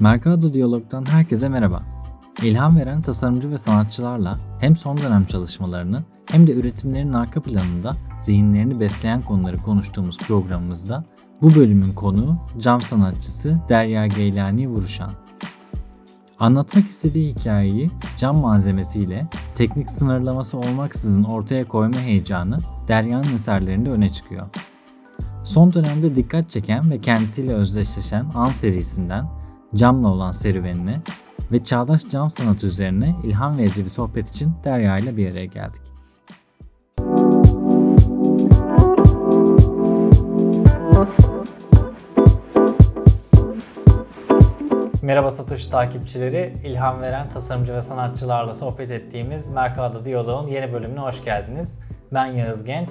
Mercado Diyalog'dan herkese merhaba. İlham veren tasarımcı ve sanatçılarla hem son dönem çalışmalarını hem de üretimlerinin arka planında zihinlerini besleyen konuları konuştuğumuz programımızda bu bölümün konuğu cam sanatçısı Derya Geylani Vuruşan. Anlatmak istediği hikayeyi cam malzemesiyle teknik sınırlaması olmaksızın ortaya koyma heyecanı Derya'nın eserlerinde öne çıkıyor. Son dönemde dikkat çeken ve kendisiyle özdeşleşen An serisinden camla olan serüvenine ve çağdaş cam sanatı üzerine ilham verici bir sohbet için Derya ile bir araya geldik. Merhaba Satoshi takipçileri. İlham veren tasarımcı ve sanatçılarla sohbet ettiğimiz Mercado Diyalog'un yeni bölümüne hoş geldiniz. Ben Yağız Genç.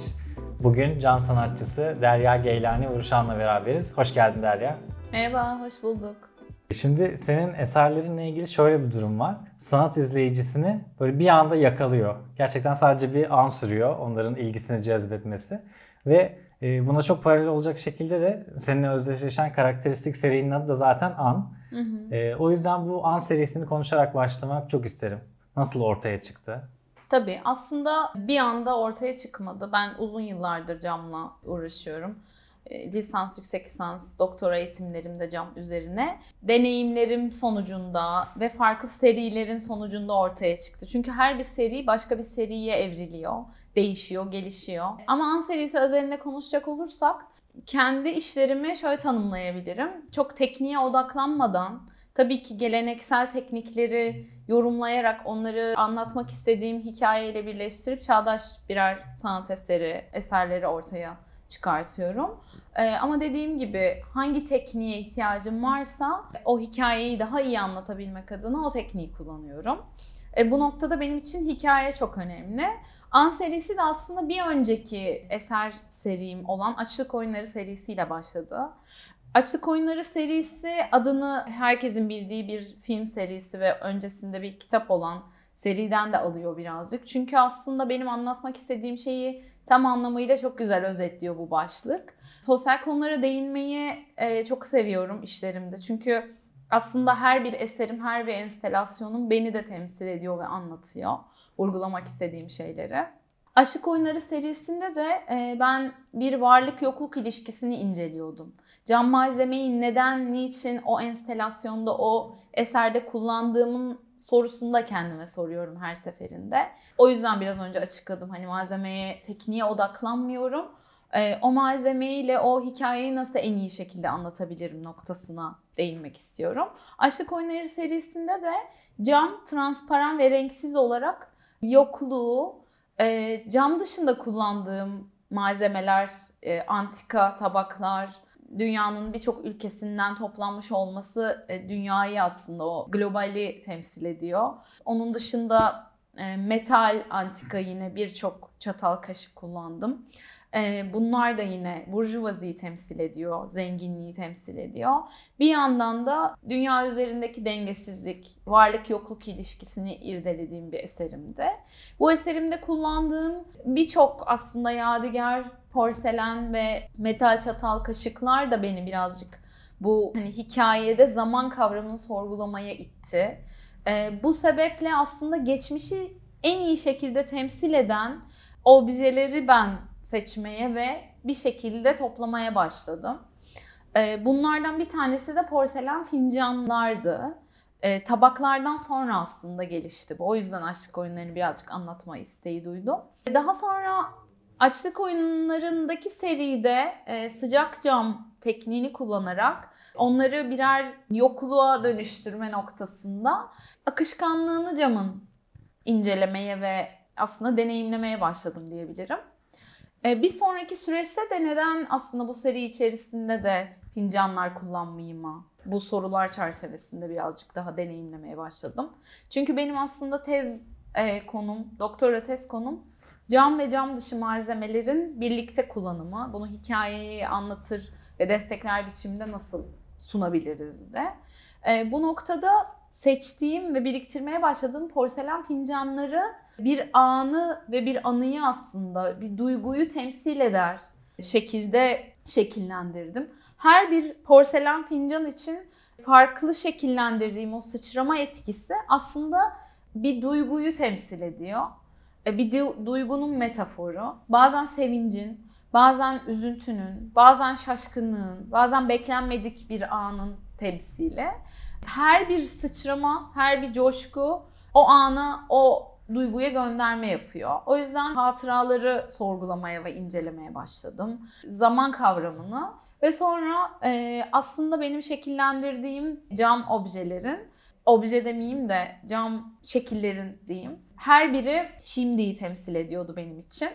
Bugün cam sanatçısı Derya Geylani Vuruşan'la beraberiz. Hoş geldin Derya. Merhaba, hoş bulduk. Şimdi senin eserlerinle ilgili şöyle bir durum var. Sanat izleyicisini böyle bir anda yakalıyor. Gerçekten sadece bir an sürüyor onların ilgisini cezbetmesi. Ve e, buna çok paralel olacak şekilde de seninle özdeşleşen karakteristik serinin adı da zaten An. Hı hı. E, o yüzden bu An serisini konuşarak başlamak çok isterim. Nasıl ortaya çıktı? Tabii aslında bir anda ortaya çıkmadı. Ben uzun yıllardır camla uğraşıyorum. E, lisans, yüksek lisans, doktora eğitimlerimde cam üzerine deneyimlerim sonucunda ve farklı serilerin sonucunda ortaya çıktı. Çünkü her bir seri başka bir seriye evriliyor, değişiyor, gelişiyor. Ama An serisi özelinde konuşacak olursak kendi işlerimi şöyle tanımlayabilirim. Çok tekniğe odaklanmadan tabii ki geleneksel teknikleri yorumlayarak onları anlatmak istediğim hikayeyle birleştirip çağdaş birer sanat eseri, eserleri ortaya çıkartıyorum. Ee, ama dediğim gibi hangi tekniğe ihtiyacım varsa o hikayeyi daha iyi anlatabilmek adına o tekniği kullanıyorum. E, bu noktada benim için hikaye çok önemli. An serisi de aslında bir önceki eser serim olan Açlık Oyunları serisiyle başladı. Açlık Oyunları serisi adını herkesin bildiği bir film serisi ve öncesinde bir kitap olan seriden de alıyor birazcık. Çünkü aslında benim anlatmak istediğim şeyi tam anlamıyla çok güzel özetliyor bu başlık. Sosyal konulara değinmeyi e, çok seviyorum işlerimde. Çünkü aslında her bir eserim, her bir enstelasyonum beni de temsil ediyor ve anlatıyor. Vurgulamak istediğim şeyleri. Aşık Oyunları serisinde de e, ben bir varlık yokluk ilişkisini inceliyordum. Cam malzemeyi neden, niçin o enstelasyonda, o eserde kullandığımın sorusunu da kendime soruyorum her seferinde. O yüzden biraz önce açıkladım. Hani malzemeye, tekniğe odaklanmıyorum. E, o malzemeyle o hikayeyi nasıl en iyi şekilde anlatabilirim noktasına değinmek istiyorum. Aşık Oyunları serisinde de cam transparan ve renksiz olarak yokluğu, e, cam dışında kullandığım malzemeler, e, antika tabaklar, dünyanın birçok ülkesinden toplanmış olması e, dünyayı aslında o globali temsil ediyor. Onun dışında e, metal antika yine birçok çatal kaşık kullandım. Bunlar da yine burjuvaziyi temsil ediyor, zenginliği temsil ediyor. Bir yandan da dünya üzerindeki dengesizlik, varlık yokluk ilişkisini irdelediğim bir eserimde. Bu eserimde kullandığım birçok aslında yadigar porselen ve metal çatal kaşıklar da beni birazcık bu hani hikayede zaman kavramını sorgulamaya itti. E, bu sebeple aslında geçmişi en iyi şekilde temsil eden objeleri ben seçmeye ve bir şekilde toplamaya başladım. E, bunlardan bir tanesi de porselen fincanlardı. E, tabaklardan sonra aslında gelişti bu. O yüzden aşk oyunlarını birazcık anlatma isteği duydum. Daha sonra Açlık oyunlarındaki seride e, sıcak cam tekniğini kullanarak onları birer yokluğa dönüştürme noktasında akışkanlığını camın incelemeye ve aslında deneyimlemeye başladım diyebilirim. E, bir sonraki süreçte de neden aslında bu seri içerisinde de fincanlar kullanmayayım bu sorular çerçevesinde birazcık daha deneyimlemeye başladım. Çünkü benim aslında tez e, konum, doktora tez konum Cam ve cam dışı malzemelerin birlikte kullanımı, bunu hikayeyi anlatır ve destekler biçimde nasıl sunabiliriz de. E, bu noktada seçtiğim ve biriktirmeye başladığım porselen fincanları bir anı ve bir anıyı aslında bir duyguyu temsil eder şekilde şekillendirdim. Her bir porselen fincan için farklı şekillendirdiğim o sıçrama etkisi aslında bir duyguyu temsil ediyor. E, bir duygunun metaforu. Bazen sevincin, bazen üzüntünün, bazen şaşkınlığın, bazen beklenmedik bir anın temsili. Her bir sıçrama, her bir coşku o ana, o duyguya gönderme yapıyor. O yüzden hatıraları sorgulamaya ve incelemeye başladım. Zaman kavramını ve sonra e, aslında benim şekillendirdiğim cam objelerin, obje demeyeyim de cam şekillerin diyeyim. Her biri şimdiyi temsil ediyordu benim için.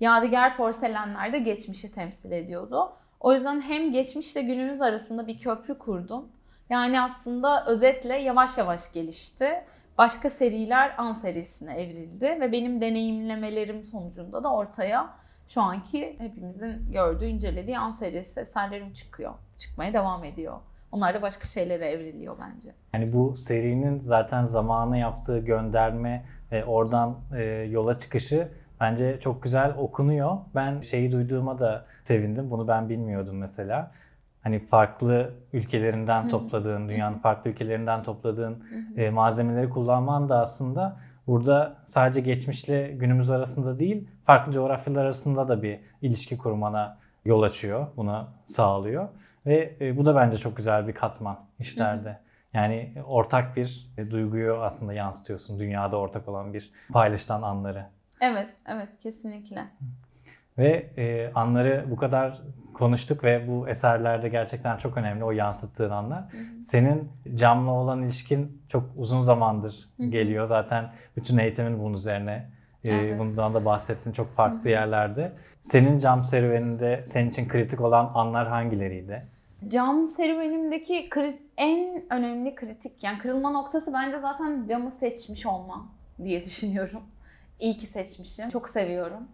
Yadigar porselenler de geçmişi temsil ediyordu. O yüzden hem geçmişle günümüz arasında bir köprü kurdum. Yani aslında özetle yavaş yavaş gelişti. Başka seriler an serisine evrildi ve benim deneyimlemelerim sonucunda da ortaya şu anki hepimizin gördüğü, incelediği an serisi eserlerim çıkıyor. Çıkmaya devam ediyor. Onlar da başka şeylere evriliyor bence. Yani bu serinin zaten zamanı yaptığı gönderme ve oradan e, yola çıkışı bence çok güzel okunuyor. Ben şeyi duyduğuma da sevindim. Bunu ben bilmiyordum mesela. Hani farklı ülkelerinden topladığın, dünyanın farklı ülkelerinden topladığın e, malzemeleri kullanman da aslında burada sadece geçmişle günümüz arasında değil, farklı coğrafyalar arasında da bir ilişki kurmana yol açıyor, buna sağlıyor. Ve e, bu da bence çok güzel bir katman işlerde. Yani ortak bir e, duyguyu aslında yansıtıyorsun. Dünyada ortak olan bir paylaşılan anları. Evet, evet kesinlikle. Ve e, anları bu kadar konuştuk ve bu eserlerde gerçekten çok önemli o yansıttığın anlar. Hı hı. Senin camla olan ilişkin çok uzun zamandır hı hı. geliyor. Zaten bütün eğitimin bunun üzerine. E, evet. Bundan da bahsettin çok farklı hı hı. yerlerde. Senin cam serüveninde senin için kritik olan anlar hangileriydi? Cam serüvenimdeki en önemli kritik yani kırılma noktası bence zaten camı seçmiş olmam diye düşünüyorum. İyi ki seçmişim. Çok seviyorum.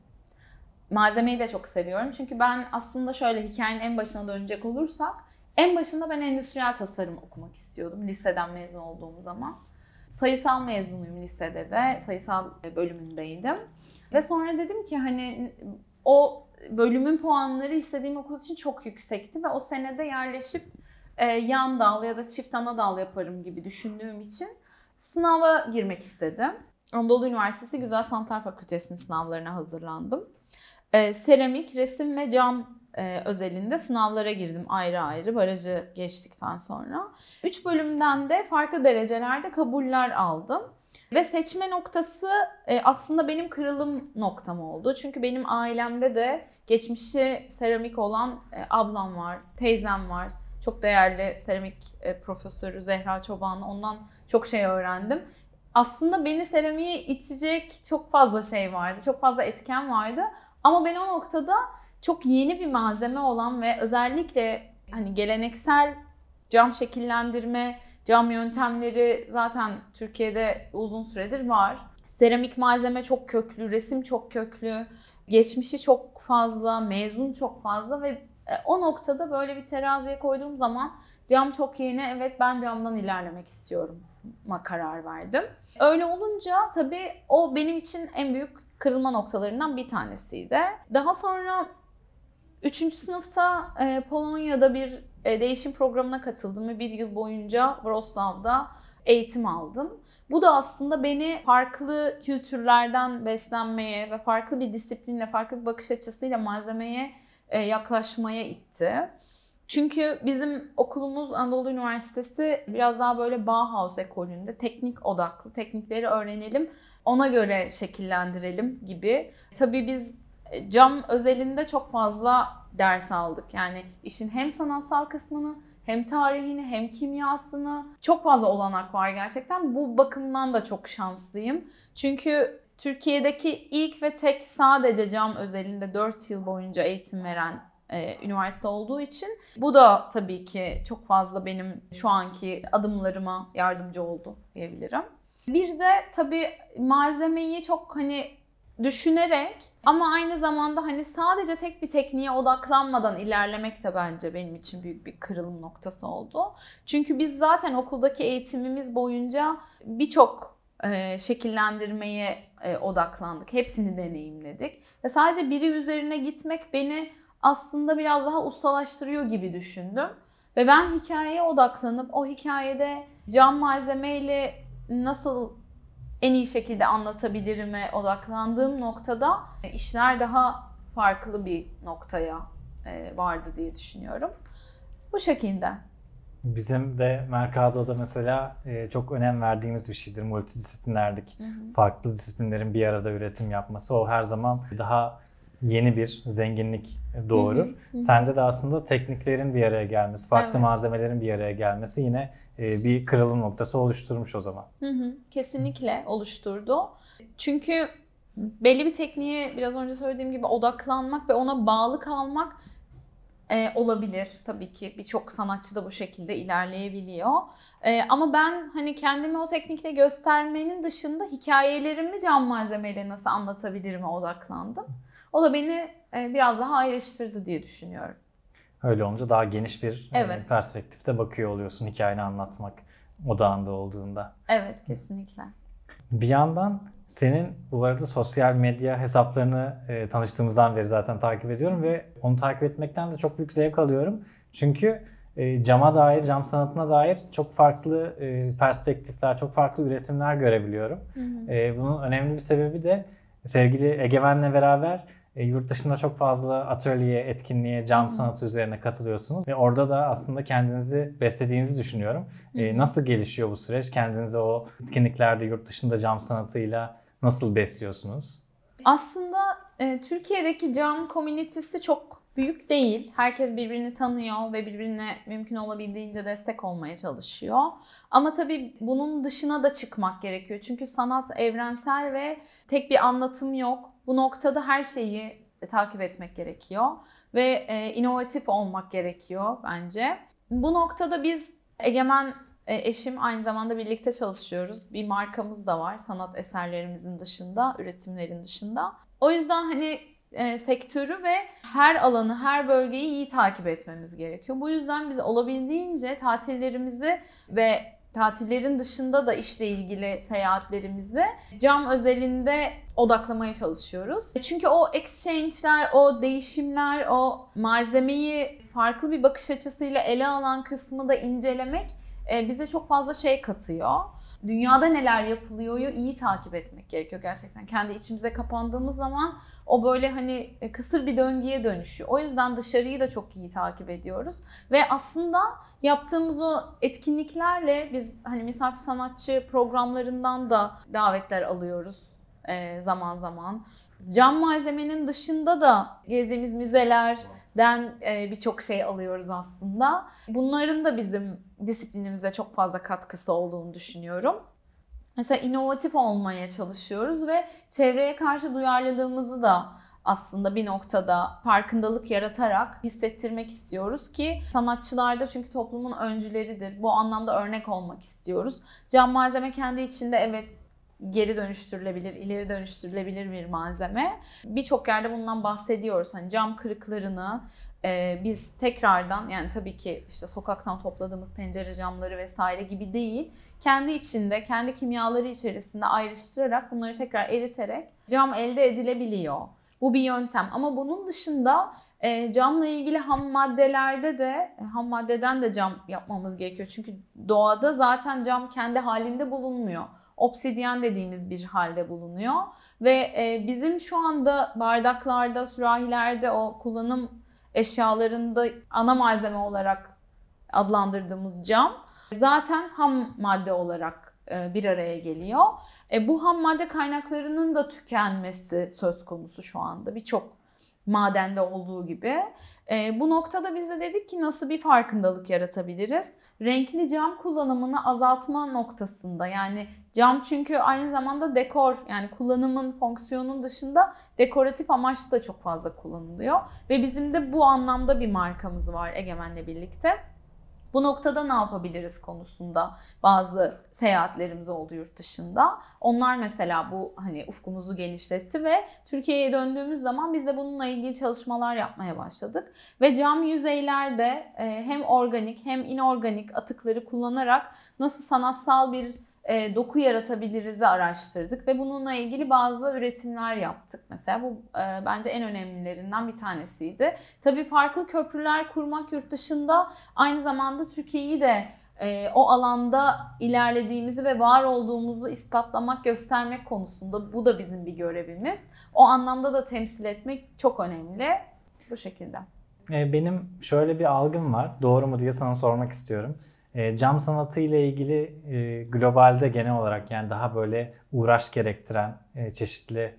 Malzemeyi de çok seviyorum. Çünkü ben aslında şöyle hikayenin en başına dönecek olursak en başında ben endüstriyel tasarım okumak istiyordum liseden mezun olduğum zaman. Sayısal mezunuyum lisede de. Sayısal bölümündeydim. Ve sonra dedim ki hani o bölümün puanları istediğim okul için çok yüksekti ve o senede yerleşip e, yan dal ya da çift ana dal yaparım gibi düşündüğüm için sınava girmek istedim. Anadolu Üniversitesi Güzel Sanatlar Fakültesi'nin sınavlarına hazırlandım. E, seramik, resim ve cam e, özelinde sınavlara girdim ayrı ayrı barajı geçtikten sonra. Üç bölümden de farklı derecelerde kabuller aldım. Ve seçme noktası e, aslında benim kırılım noktam oldu. Çünkü benim ailemde de geçmişi seramik olan e, ablam var, teyzem var. Çok değerli seramik e, profesörü Zehra Çoban. Ondan çok şey öğrendim. Aslında beni seramiğe itecek çok fazla şey vardı. Çok fazla etken vardı. Ama ben o noktada çok yeni bir malzeme olan ve özellikle hani geleneksel cam şekillendirme, cam yöntemleri zaten Türkiye'de uzun süredir var. Seramik malzeme çok köklü, resim çok köklü, geçmişi çok fazla, mezun çok fazla ve e, o noktada böyle bir teraziye koyduğum zaman cam çok yeni, evet ben camdan ilerlemek istiyorum ma karar verdim. Öyle olunca tabii o benim için en büyük kırılma noktalarından bir tanesiydi. Daha sonra 3. sınıfta e, Polonya'da bir e, değişim programına katıldım ve bir yıl boyunca Wrocław'da eğitim aldım. Bu da aslında beni farklı kültürlerden beslenmeye ve farklı bir disiplinle, farklı bir bakış açısıyla malzemeye e, yaklaşmaya itti. Çünkü bizim okulumuz Anadolu Üniversitesi biraz daha böyle Bauhaus ekolünde teknik odaklı, teknikleri öğrenelim ona göre şekillendirelim gibi. Tabii biz e, cam özelinde çok fazla ders aldık. Yani işin hem sanatsal kısmını hem tarihini hem kimyasını çok fazla olanak var gerçekten. Bu bakımdan da çok şanslıyım. Çünkü Türkiye'deki ilk ve tek sadece cam özelinde 4 yıl boyunca eğitim veren e, üniversite olduğu için bu da tabii ki çok fazla benim şu anki adımlarıma yardımcı oldu diyebilirim. Bir de tabii malzemeyi çok hani düşünerek ama aynı zamanda hani sadece tek bir tekniğe odaklanmadan ilerlemek de bence benim için büyük bir kırılım noktası oldu. Çünkü biz zaten okuldaki eğitimimiz boyunca birçok e, şekillendirmeye e, odaklandık. Hepsini deneyimledik. Ve sadece biri üzerine gitmek beni aslında biraz daha ustalaştırıyor gibi düşündüm. Ve ben hikayeye odaklanıp o hikayede cam malzemeyle nasıl en iyi şekilde anlatabilirime odaklandığım noktada işler daha farklı bir noktaya e, vardı diye düşünüyorum. Bu şekilde. Bizim de Mercado'da mesela e, çok önem verdiğimiz bir şeydir multidisiplinlerlik. Farklı disiplinlerin bir arada üretim yapması. O her zaman daha yeni bir zenginlik doğurur. Hı hı, hı. Sende de aslında tekniklerin bir araya gelmesi, farklı Evet. malzemelerin bir araya gelmesi yine e, bir kırılım noktası oluşturmuş o zaman. Hı hı, kesinlikle oluşturdu. Çünkü belli bir tekniğe biraz önce söylediğim gibi odaklanmak ve ona bağlı kalmak e, olabilir tabii ki. Birçok sanatçı da bu şekilde ilerleyebiliyor. E, ama ben hani kendimi o teknikle göstermenin dışında hikayelerimi cam malzemeyle nasıl anlatabilirime odaklandım. O da beni e, biraz daha ayrıştırdı diye düşünüyorum. Öyle olunca daha geniş bir e, Evet. perspektifte bakıyor oluyorsun hikayeni anlatmak odağında olduğunda. Evet kesinlikle. Bir yandan senin bu arada sosyal medya hesaplarını e, tanıştığımızdan beri zaten takip ediyorum ve onu takip etmekten de çok büyük zevk alıyorum. Çünkü e, cama dair, cam sanatına dair çok farklı e, perspektifler, çok farklı üretimler görebiliyorum. Hı hı. E, bunun önemli bir sebebi de sevgili Egemen'le beraber yurt dışında çok fazla atölyeye, etkinliğe, cam sanatı üzerine katılıyorsunuz. Ve orada da aslında kendinizi beslediğinizi düşünüyorum. E, nasıl gelişiyor bu süreç? Kendinizi o etkinliklerde yurt dışında cam sanatıyla nasıl besliyorsunuz? Aslında e, Türkiye'deki cam komünitesi çok büyük değil. Herkes birbirini tanıyor ve birbirine mümkün olabildiğince destek olmaya çalışıyor. Ama tabii bunun dışına da çıkmak gerekiyor. Çünkü sanat evrensel ve tek bir anlatım yok. Bu noktada her şeyi takip etmek gerekiyor ve e, inovatif olmak gerekiyor bence. Bu noktada biz Egemen e, eşim aynı zamanda birlikte çalışıyoruz. Bir markamız da var sanat eserlerimizin dışında, üretimlerin dışında. O yüzden hani e, sektörü ve her alanı, her bölgeyi iyi takip etmemiz gerekiyor. Bu yüzden biz olabildiğince tatillerimizi ve tatillerin dışında da işle ilgili seyahatlerimizi cam özelinde odaklamaya çalışıyoruz. Çünkü o exchange'ler, o değişimler, o malzemeyi farklı bir bakış açısıyla ele alan kısmı da incelemek e, bize çok fazla şey katıyor. Dünyada neler yapılıyor'yu iyi takip etmek gerekiyor gerçekten. Kendi içimize kapandığımız zaman o böyle hani e, kısır bir döngüye dönüşüyor. O yüzden dışarıyı da çok iyi takip ediyoruz. Ve aslında yaptığımız o etkinliklerle biz hani misafir sanatçı programlarından da davetler alıyoruz zaman zaman. Cam malzemenin dışında da gezdiğimiz müzelerden e, birçok şey alıyoruz aslında. Bunların da bizim disiplinimize çok fazla katkısı olduğunu düşünüyorum. Mesela inovatif olmaya çalışıyoruz ve çevreye karşı duyarlılığımızı da aslında bir noktada farkındalık yaratarak hissettirmek istiyoruz ki sanatçılar da çünkü toplumun öncüleridir. Bu anlamda örnek olmak istiyoruz. Cam malzeme kendi içinde evet geri dönüştürülebilir, ileri dönüştürülebilir bir malzeme. Birçok yerde bundan bahsediyoruz. Hani cam kırıklarını e, biz tekrardan yani tabii ki işte sokaktan topladığımız pencere camları vesaire gibi değil. Kendi içinde, kendi kimyaları içerisinde ayrıştırarak bunları tekrar eriterek cam elde edilebiliyor. Bu bir yöntem ama bunun dışında e, camla ilgili ham maddelerde de e, ham maddeden de cam yapmamız gerekiyor. Çünkü doğada zaten cam kendi halinde bulunmuyor. Obsidyen dediğimiz bir halde bulunuyor ve e, bizim şu anda bardaklarda, sürahilerde o kullanım eşyalarında ana malzeme olarak adlandırdığımız cam zaten ham madde olarak e, bir araya geliyor. E, bu ham madde kaynaklarının da tükenmesi söz konusu şu anda birçok madende olduğu gibi. E, bu noktada biz de dedik ki nasıl bir farkındalık yaratabiliriz? Renkli cam kullanımını azaltma noktasında yani cam çünkü aynı zamanda dekor yani kullanımın fonksiyonun dışında dekoratif amaçlı da çok fazla kullanılıyor. Ve bizim de bu anlamda bir markamız var Egemen'le birlikte. Bu noktada ne yapabiliriz konusunda bazı seyahatlerimiz oldu yurt dışında. Onlar mesela bu hani ufkumuzu genişletti ve Türkiye'ye döndüğümüz zaman biz de bununla ilgili çalışmalar yapmaya başladık. Ve cam yüzeylerde e, hem organik hem inorganik atıkları kullanarak nasıl sanatsal bir e, doku yaratabiliriz'i araştırdık ve bununla ilgili bazı üretimler yaptık. Mesela bu e, bence en önemlilerinden bir tanesiydi. Tabii farklı köprüler kurmak yurt dışında aynı zamanda Türkiye'yi de e, o alanda ilerlediğimizi ve var olduğumuzu ispatlamak, göstermek konusunda bu da bizim bir görevimiz. O anlamda da temsil etmek çok önemli. Bu şekilde. E, benim şöyle bir algım var. Doğru mu diye sana sormak istiyorum. E, cam sanatı ile ilgili e, globalde genel olarak yani daha böyle uğraş gerektiren çeşitli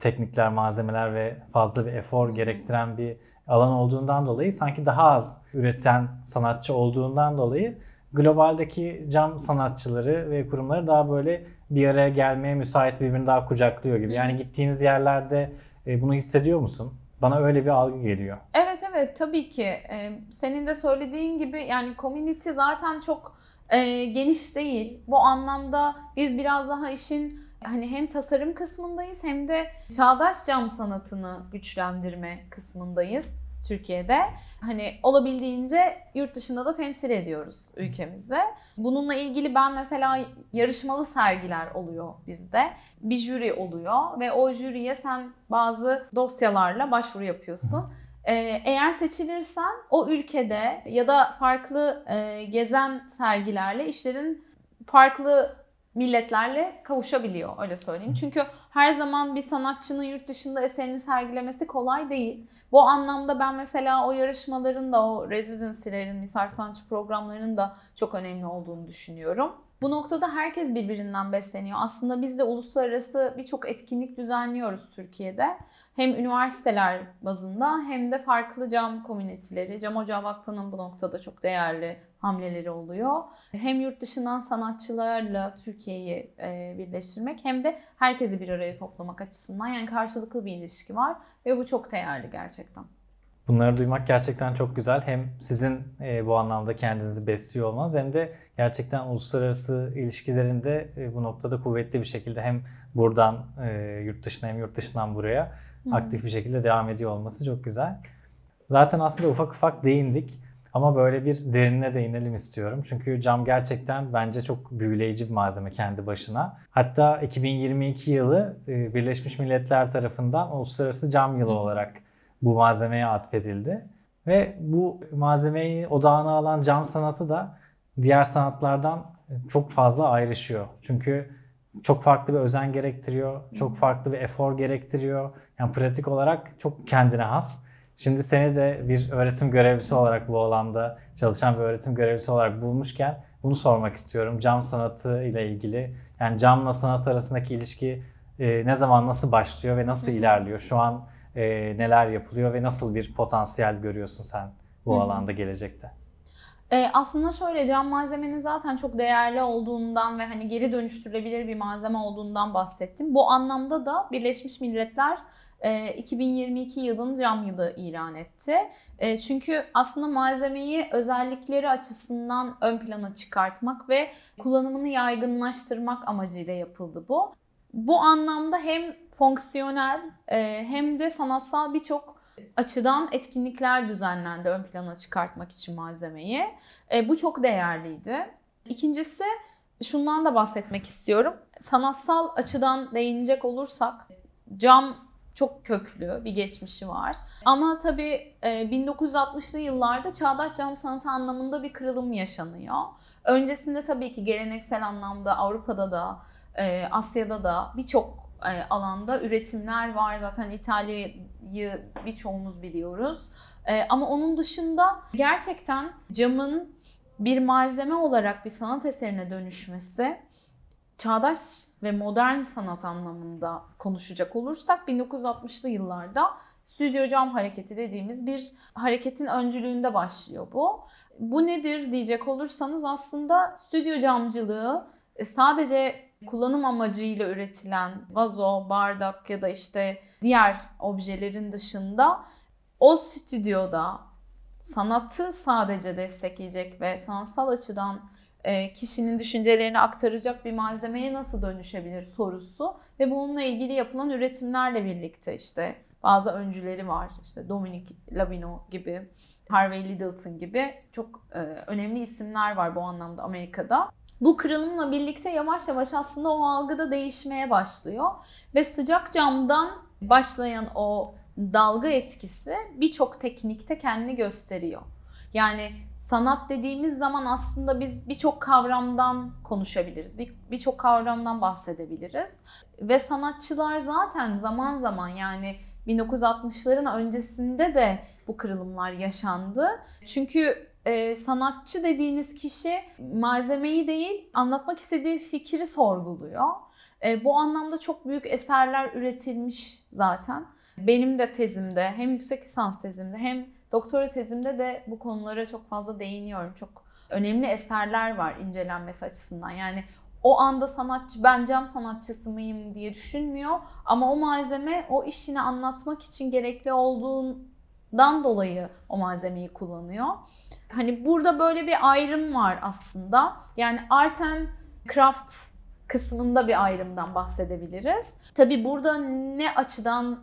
teknikler, malzemeler ve fazla bir efor gerektiren bir alan olduğundan dolayı sanki daha az üreten sanatçı olduğundan dolayı globaldeki cam sanatçıları ve kurumları daha böyle bir araya gelmeye müsait birbirini daha kucaklıyor gibi. Yani gittiğiniz yerlerde bunu hissediyor musun? Bana öyle bir algı geliyor. Evet evet tabii ki. Ee, senin de söylediğin gibi yani community zaten çok e, geniş değil. Bu anlamda biz biraz daha işin hani hem tasarım kısmındayız hem de çağdaş cam sanatını güçlendirme kısmındayız. Türkiye'de. Hani olabildiğince yurt dışında da temsil ediyoruz ülkemizde. Bununla ilgili ben mesela yarışmalı sergiler oluyor bizde. Bir jüri oluyor ve o jüriye sen bazı dosyalarla başvuru yapıyorsun. Ee, eğer seçilirsen o ülkede ya da farklı e, gezen sergilerle işlerin farklı milletlerle kavuşabiliyor öyle söyleyeyim. Çünkü her zaman bir sanatçının yurt dışında eserini sergilemesi kolay değil. Bu anlamda ben mesela o yarışmaların da o residency'lerin, misal sanatçı programlarının da çok önemli olduğunu düşünüyorum. Bu noktada herkes birbirinden besleniyor. Aslında biz de uluslararası birçok etkinlik düzenliyoruz Türkiye'de. Hem üniversiteler bazında hem de farklı cam komüniteleri. Cam Ocağı Vakfı'nın bu noktada çok değerli hamleleri oluyor. Hem yurt dışından sanatçılarla Türkiye'yi e, birleştirmek hem de herkesi bir araya toplamak açısından yani karşılıklı bir ilişki var ve bu çok değerli gerçekten. Bunları duymak gerçekten çok güzel. Hem sizin e, bu anlamda kendinizi besliyor olmanız hem de gerçekten uluslararası ilişkilerinde e, bu noktada kuvvetli bir şekilde hem buradan e, yurt dışına hem yurt dışından buraya hmm. aktif bir şekilde devam ediyor olması çok güzel. Zaten aslında ufak ufak değindik. Ama böyle bir derine değinelim istiyorum. Çünkü cam gerçekten bence çok büyüleyici bir malzeme kendi başına. Hatta 2022 yılı e, Birleşmiş Milletler tarafından Uluslararası Cam Yılı olarak bu malzemeye atfedildi. Ve bu malzemeyi odağına alan cam sanatı da diğer sanatlardan çok fazla ayrışıyor. Çünkü çok farklı bir özen gerektiriyor, çok farklı bir efor gerektiriyor. Yani pratik olarak çok kendine has. Şimdi seni de bir öğretim görevlisi olarak bu alanda çalışan bir öğretim görevlisi olarak bulmuşken bunu sormak istiyorum. Cam sanatı ile ilgili yani camla sanat arasındaki ilişki e, ne zaman nasıl başlıyor ve nasıl ilerliyor? Şu an e, neler yapılıyor ve nasıl bir potansiyel görüyorsun sen bu alanda gelecekte? E, aslında şöyle cam malzemenin zaten çok değerli olduğundan ve hani geri dönüştürülebilir bir malzeme olduğundan bahsettim. Bu anlamda da Birleşmiş Milletler 2022 e, yılın cam yılı ilan etti. E, çünkü aslında malzemeyi özellikleri açısından ön plana çıkartmak ve kullanımını yaygınlaştırmak amacıyla yapıldı bu. Bu anlamda hem fonksiyonel e, hem de sanatsal birçok açıdan etkinlikler düzenlendi ön plana çıkartmak için malzemeyi. Bu çok değerliydi. İkincisi şundan da bahsetmek istiyorum. Sanatsal açıdan değinecek olursak cam çok köklü bir geçmişi var. Ama tabii 1960'lı e, yıllarda çağdaş cam sanatı anlamında bir kırılım yaşanıyor. Öncesinde tabii ki geleneksel anlamda Avrupa'da da e, Asya'da da birçok e, alanda üretimler var. Zaten İtalya'yı birçoğumuz biliyoruz. Ama onun dışında gerçekten camın bir malzeme olarak bir sanat eserine dönüşmesi çağdaş ve modern sanat anlamında konuşacak olursak 1960'lı yıllarda stüdyo cam hareketi dediğimiz bir hareketin öncülüğünde başlıyor bu. Bu nedir diyecek olursanız aslında stüdyo camcılığı e, sadece kullanım amacıyla üretilen vazo, bardak ya da işte diğer objelerin dışında o stüdyoda sanatı sadece destekleyecek ve sanatsal açıdan e, kişinin düşüncelerini aktaracak bir malzemeye nasıl dönüşebilir sorusu ve bununla ilgili yapılan üretimlerle birlikte işte bazı öncüleri var. İşte Dominic Labino gibi, Harvey Littleton gibi çok e, önemli isimler var bu anlamda Amerika'da. Bu kırılımla birlikte yavaş yavaş aslında o algıda değişmeye başlıyor. Ve sıcak camdan başlayan o dalga etkisi birçok teknikte kendini gösteriyor. Yani sanat dediğimiz zaman aslında biz birçok kavramdan konuşabiliriz. Bir- Birçok kavramdan bahsedebiliriz. Ve sanatçılar zaten zaman zaman yani 1960'ların öncesinde de bu kırılımlar yaşandı. Çünkü e, sanatçı dediğiniz kişi malzemeyi değil anlatmak istediği fikri sorguluyor. E, bu anlamda çok büyük eserler üretilmiş zaten. Benim de tezimde hem yüksek lisans tezimde hem doktora tezimde de bu konulara çok fazla değiniyorum. Çok önemli eserler var incelenmesi açısından. Yani o anda sanatçı ben cam sanatçısı mıyım diye düşünmüyor ama o malzeme o işini anlatmak için gerekli olduğundan dolayı o malzemeyi kullanıyor. Hani burada böyle bir ayrım var aslında. Yani art and craft kısmında bir ayrımdan bahsedebiliriz. Tabii burada ne açıdan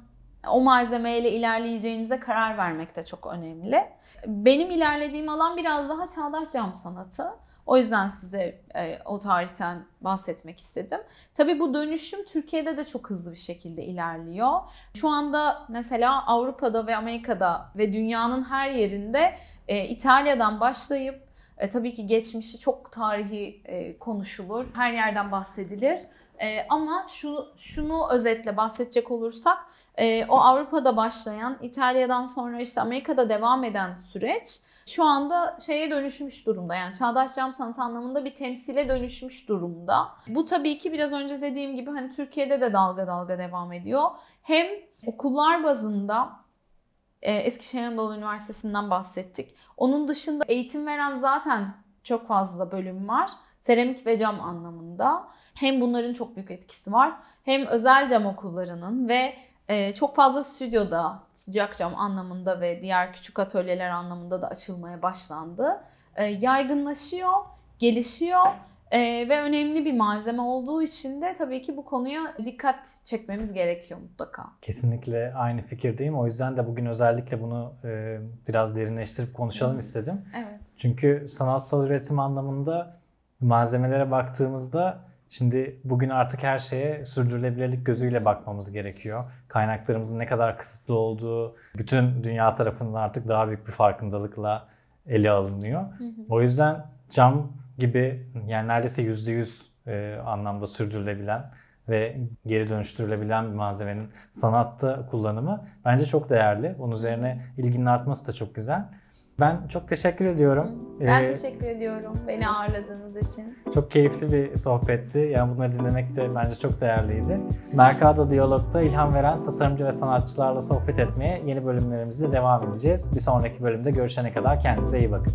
o malzemeyle ilerleyeceğinize karar vermek de çok önemli. Benim ilerlediğim alan biraz daha çağdaş cam sanatı. O yüzden size e, o tarihten bahsetmek istedim. Tabii bu dönüşüm Türkiye'de de çok hızlı bir şekilde ilerliyor. Şu anda mesela Avrupa'da ve Amerika'da ve dünyanın her yerinde e, İtalya'dan başlayıp e, tabii ki geçmişi çok tarihi e, konuşulur. Her yerden bahsedilir. E, ama şu şunu özetle bahsedecek olursak e, o Avrupa'da başlayan, İtalya'dan sonra işte Amerika'da devam eden süreç şu anda şeye dönüşmüş durumda. Yani çağdaş cam sanat anlamında bir temsile dönüşmüş durumda. Bu tabii ki biraz önce dediğim gibi hani Türkiye'de de dalga dalga devam ediyor. Hem okullar bazında e, Eskişehir Anadolu Üniversitesi'nden bahsettik. Onun dışında eğitim veren zaten çok fazla bölüm var. Seramik ve cam anlamında. Hem bunların çok büyük etkisi var. Hem özel cam okullarının ve e, çok fazla stüdyoda sıcak cam anlamında ve diğer küçük atölyeler anlamında da açılmaya başlandı. E, yaygınlaşıyor, gelişiyor e, ve önemli bir malzeme olduğu için de tabii ki bu konuya dikkat çekmemiz gerekiyor mutlaka. Kesinlikle aynı fikirdeyim. O yüzden de bugün özellikle bunu e, biraz derinleştirip konuşalım istedim. Evet. Çünkü sanatsal üretim anlamında malzemelere baktığımızda şimdi bugün artık her şeye sürdürülebilirlik gözüyle bakmamız gerekiyor. Kaynaklarımızın ne kadar kısıtlı olduğu bütün dünya tarafından artık daha büyük bir farkındalıkla ele alınıyor. O yüzden cam gibi yani neredeyse %100 e, anlamda sürdürülebilen ve geri dönüştürülebilen bir malzemenin sanatta kullanımı bence çok değerli. Bunun üzerine ilginin artması da çok güzel. Ben çok teşekkür ediyorum. Ben Ee, teşekkür ediyorum beni ağırladığınız için. çok keyifli bir sohbetti. Yani bunları dinlemek de bence çok değerliydi. Mercado Diyalog'da ilham veren tasarımcı ve sanatçılarla sohbet etmeye yeni bölümlerimizde devam edeceğiz. Bir sonraki bölümde görüşene kadar kendinize iyi bakın.